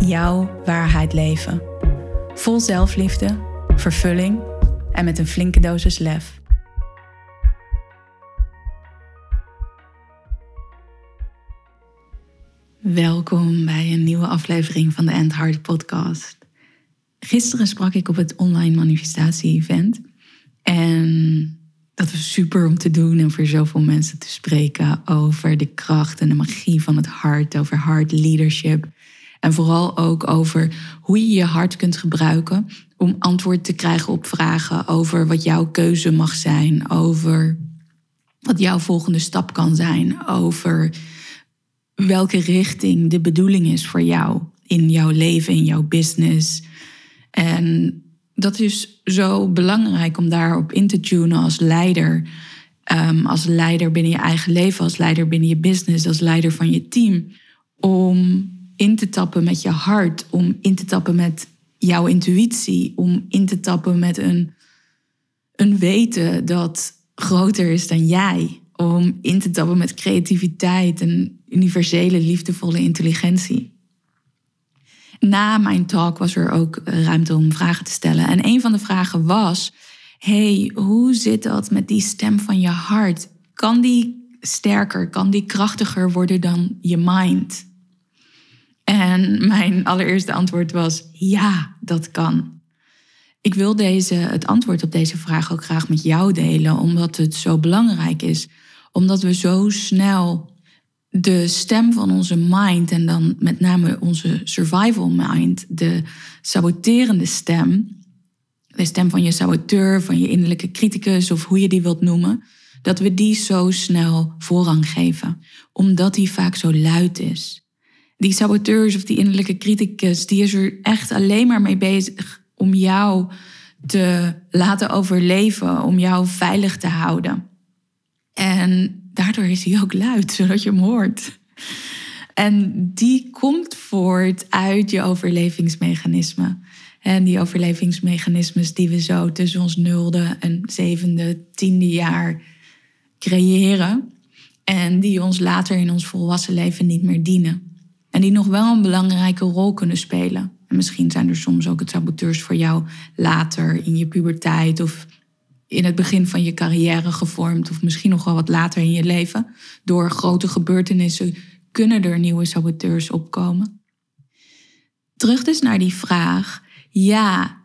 jouw waarheid leven. Vol zelfliefde, vervulling en met een flinke dosis lef. Welkom bij een nieuwe aflevering van de End Heart Podcast. Gisteren sprak ik op het online manifestatie-event. En dat was super om te doen en voor zoveel mensen te spreken over de kracht en de magie van het hart, over heart leadership. En vooral ook over hoe je je hart kunt gebruiken om antwoord te krijgen op vragen over wat jouw keuze mag zijn, over wat jouw volgende stap kan zijn, over welke richting de bedoeling is voor jou in jouw leven, in jouw business. En dat is zo belangrijk om daarop in te tunen als leider. Um, als leider binnen je eigen leven, als leider binnen je business, als leider van je team. Om in te tappen met je hart, om in te tappen met jouw intuïtie, om in te tappen met een, een weten dat groter is dan jij, om in te tappen met creativiteit en universele liefdevolle intelligentie. Na mijn talk was er ook ruimte om vragen te stellen. En een van de vragen was: hey, hoe zit dat met die stem van je hart? Kan die sterker, kan die krachtiger worden dan je mind? En mijn allereerste antwoord was: ja, dat kan. Ik wil deze, het antwoord op deze vraag ook graag met jou delen, omdat het zo belangrijk is. Omdat we zo snel de stem van onze mind en dan met name onze survival mind, de saboterende stem, de stem van je saboteur, van je innerlijke criticus of hoe je die wilt noemen, dat we die zo snel voorrang geven, omdat die vaak zo luid is die saboteurs of die innerlijke criticus, die is er echt alleen maar mee bezig om jou te laten overleven, om jou veilig te houden. En daardoor is hij ook luid, zodat je hem hoort. En die komt voort uit je overlevingsmechanismen. En die overlevingsmechanismes die we zo tussen ons nulde en zevende, tiende jaar creëren. En die ons later in ons volwassen leven niet meer dienen. En die nog wel een belangrijke rol kunnen spelen. En misschien zijn er soms ook het saboteurs voor jou later in je puberteit of in het begin van je carrière gevormd, of misschien nog wel wat later in je leven. Door grote gebeurtenissen kunnen er nieuwe saboteurs opkomen. Terug dus naar die vraag. Ja,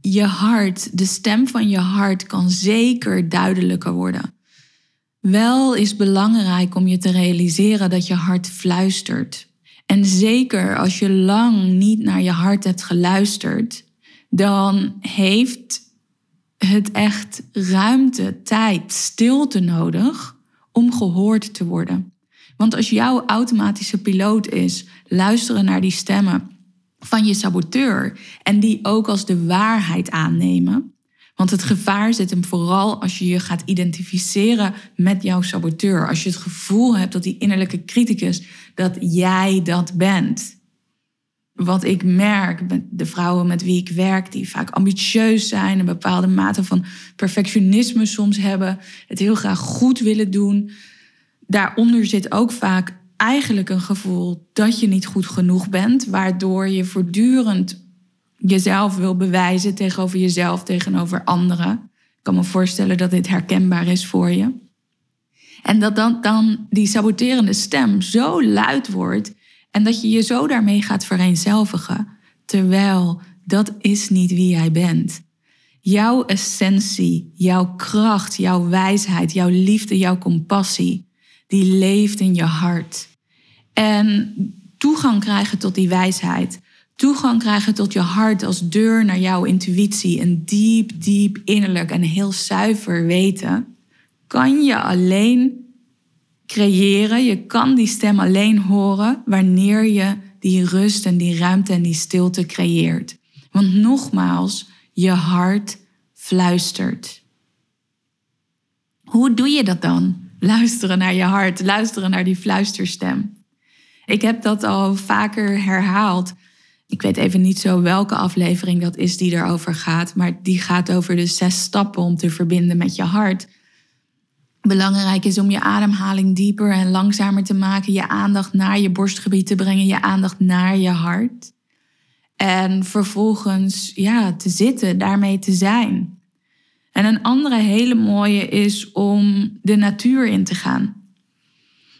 je hart, de stem van je hart kan zeker duidelijker worden. Wel is belangrijk om je te realiseren dat je hart fluistert. En zeker als je lang niet naar je hart hebt geluisterd, dan heeft het echt ruimte, tijd, stilte nodig om gehoord te worden. Want als jouw automatische piloot is luisteren naar die stemmen van je saboteur en die ook als de waarheid aannemen, want het gevaar zit hem vooral als je je gaat identificeren met jouw saboteur. Als je het gevoel hebt dat die innerlijke criticus, dat jij dat bent. Wat ik merk de vrouwen met wie ik werk, die vaak ambitieus zijn, een bepaalde mate van perfectionisme soms hebben, het heel graag goed willen doen. Daaronder zit ook vaak eigenlijk een gevoel dat je niet goed genoeg bent, waardoor je voortdurend jezelf wil bewijzen tegenover jezelf, tegenover anderen. Ik kan me voorstellen dat dit herkenbaar is voor je. En dat dan, dan die saboterende stem zo luid wordt en dat je je zo daarmee gaat vereenzelvigen. Terwijl dat is niet wie jij bent. Jouw essentie, jouw kracht, jouw wijsheid, jouw liefde, jouw compassie, die leeft in je hart. En toegang krijgen tot die wijsheid, toegang krijgen tot je hart als deur naar jouw intuïtie, een diep, diep innerlijk en heel zuiver weten, kan je alleen creëren. Je kan die stem alleen horen wanneer je die rust en die ruimte en die stilte creëert. Want nogmaals, je hart fluistert. Hoe doe je dat dan? Luisteren naar je hart, luisteren naar die fluisterstem. Ik heb dat al vaker herhaald. Ik weet even niet zo welke aflevering dat is die erover gaat, maar die gaat over de zes stappen om te verbinden met je hart. Belangrijk is om je ademhaling dieper en langzamer te maken, je aandacht naar je borstgebied te brengen, je aandacht naar je hart. En vervolgens ja, te zitten, daarmee te zijn. En een andere hele mooie is om de natuur in te gaan.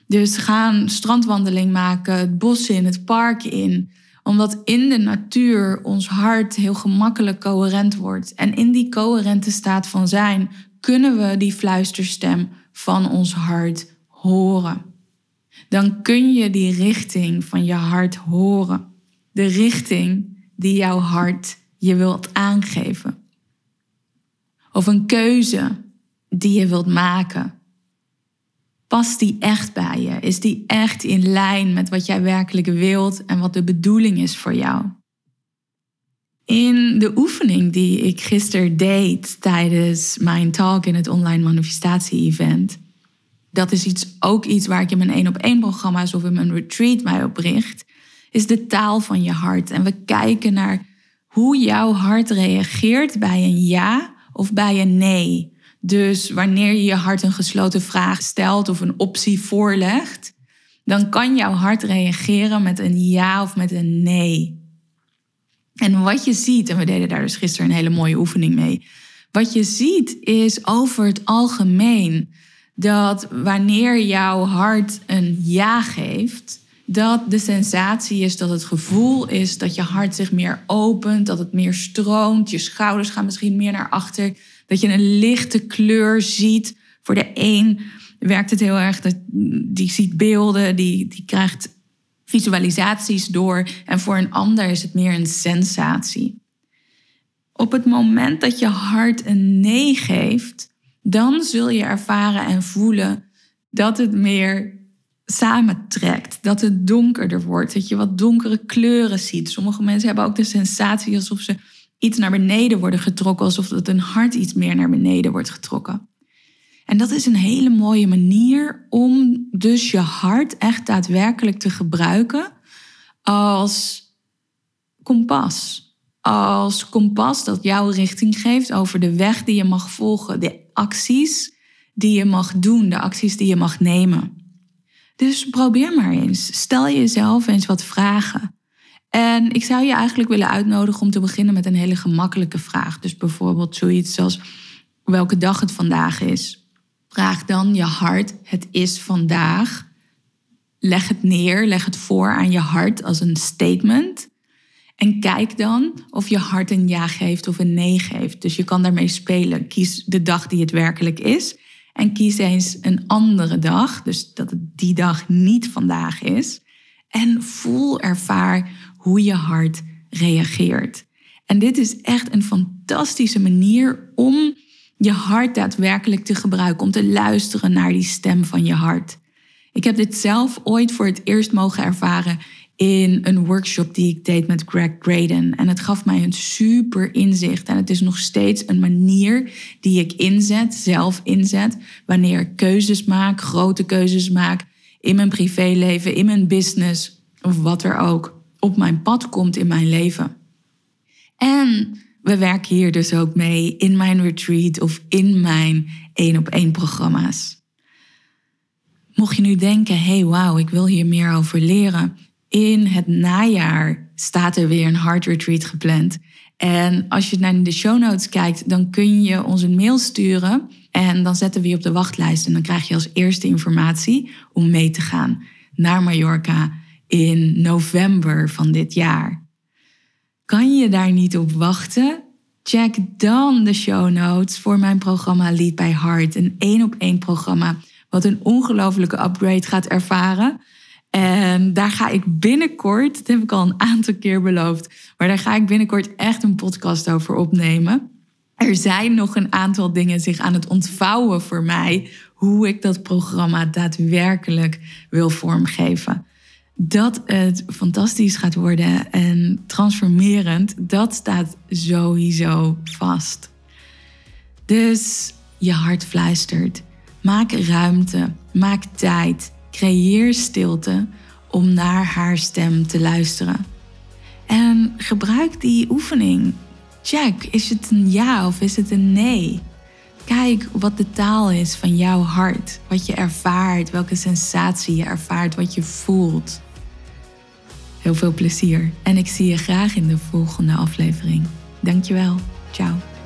Dus gaan strandwandeling maken, het bos in, het park in. Omdat in de natuur ons hart heel gemakkelijk coherent wordt. En in die coherente staat van zijn kunnen we die fluisterstem van ons hart horen. Dan kun je die richting van je hart horen. De richting die jouw hart je wilt aangeven. Of een keuze die je wilt maken. Past die echt bij je? Is die echt in lijn met wat jij werkelijk wilt en wat de bedoeling is voor jou? In de oefening die ik gisteren deed tijdens mijn talk in het online manifestatie-event, dat is iets, ook iets waar ik in mijn één op één programma's of in mijn retreat mij op richt, is de taal van je hart. En we kijken naar hoe jouw hart reageert bij een ja of bij een nee. Dus wanneer je je hart een gesloten vraag stelt of een optie voorlegt, dan kan jouw hart reageren met een ja of met een nee. En wat je ziet, en we deden daar dus gisteren een hele mooie oefening mee. Wat je ziet is over het algemeen dat wanneer jouw hart een ja geeft, dat de sensatie is, dat het gevoel is dat je hart zich meer opent, dat het meer stroomt, je schouders gaan misschien meer naar achter, dat je een lichte kleur ziet. Voor de een werkt het heel erg, dat, die ziet beelden, die, die krijgt visualisaties door en voor een ander is het meer een sensatie. Op het moment dat je hart een nee geeft, dan zul je ervaren en voelen dat het meer samentrekt, dat het donkerder wordt, dat je wat donkere kleuren ziet. Sommige mensen hebben ook de sensatie alsof ze iets naar beneden worden getrokken, alsof het een hart iets meer naar beneden wordt getrokken. En dat is een hele mooie manier om dus je hart echt daadwerkelijk te gebruiken als kompas. Als kompas dat jouw richting geeft over de weg die je mag volgen, de acties die je mag doen, de acties die je mag nemen. Dus probeer maar eens. Stel jezelf eens wat vragen. En ik zou je eigenlijk willen uitnodigen om te beginnen met een hele gemakkelijke vraag. Dus bijvoorbeeld zoiets als welke dag het vandaag is. Vraag dan je hart, het is vandaag. Leg het neer, leg het voor aan je hart als een statement. En kijk dan of je hart een ja geeft of een nee geeft. Dus je kan daarmee spelen. Kies de dag die het werkelijk is. En kies eens een andere dag, dus dat het die dag niet vandaag is. En voel, ervaar hoe je hart reageert. En dit is echt een fantastische manier om je hart daadwerkelijk te gebruiken, om te luisteren naar die stem van je hart. Ik heb dit zelf ooit voor het eerst mogen ervaren in een workshop die ik deed met Greg Graden. En het gaf mij een super inzicht. En het is nog steeds een manier die ik inzet, zelf inzet, wanneer ik keuzes maak, grote keuzes maak in mijn privéleven, in mijn business of wat er ook op mijn pad komt in mijn leven. En we werken hier dus ook mee in mijn retreat of in mijn één op één programma's. Mocht je nu denken, hey wauw, ik wil hier meer over leren in het najaar staat er weer een hard retreat gepland. En als je naar de show notes kijkt, dan kun je ons een mail sturen. En dan zetten we je op de wachtlijst. En dan krijg je als eerste informatie om mee te gaan naar Mallorca in november van dit jaar. Kan je daar niet op wachten? Check dan de show notes voor mijn programma Lead by Heart. Een één op één programma wat een ongelofelijke upgrade gaat ervaren. En daar ga ik binnenkort, dat heb ik al een aantal keer beloofd, maar daar ga ik binnenkort echt een podcast over opnemen. Er zijn nog een aantal dingen zich aan het ontvouwen voor mij, hoe ik dat programma daadwerkelijk wil vormgeven. Dat het fantastisch gaat worden en transformerend, dat staat sowieso vast. Dus je hart fluistert. Maak ruimte, maak tijd, creëer stilte om naar haar stem te luisteren. En gebruik die oefening. Check, is het een ja of is het een nee? Kijk wat de taal is van jouw hart, wat je ervaart, welke sensatie je ervaart, wat je voelt. Heel veel plezier en ik zie je graag in de volgende aflevering. Dankjewel. Ciao.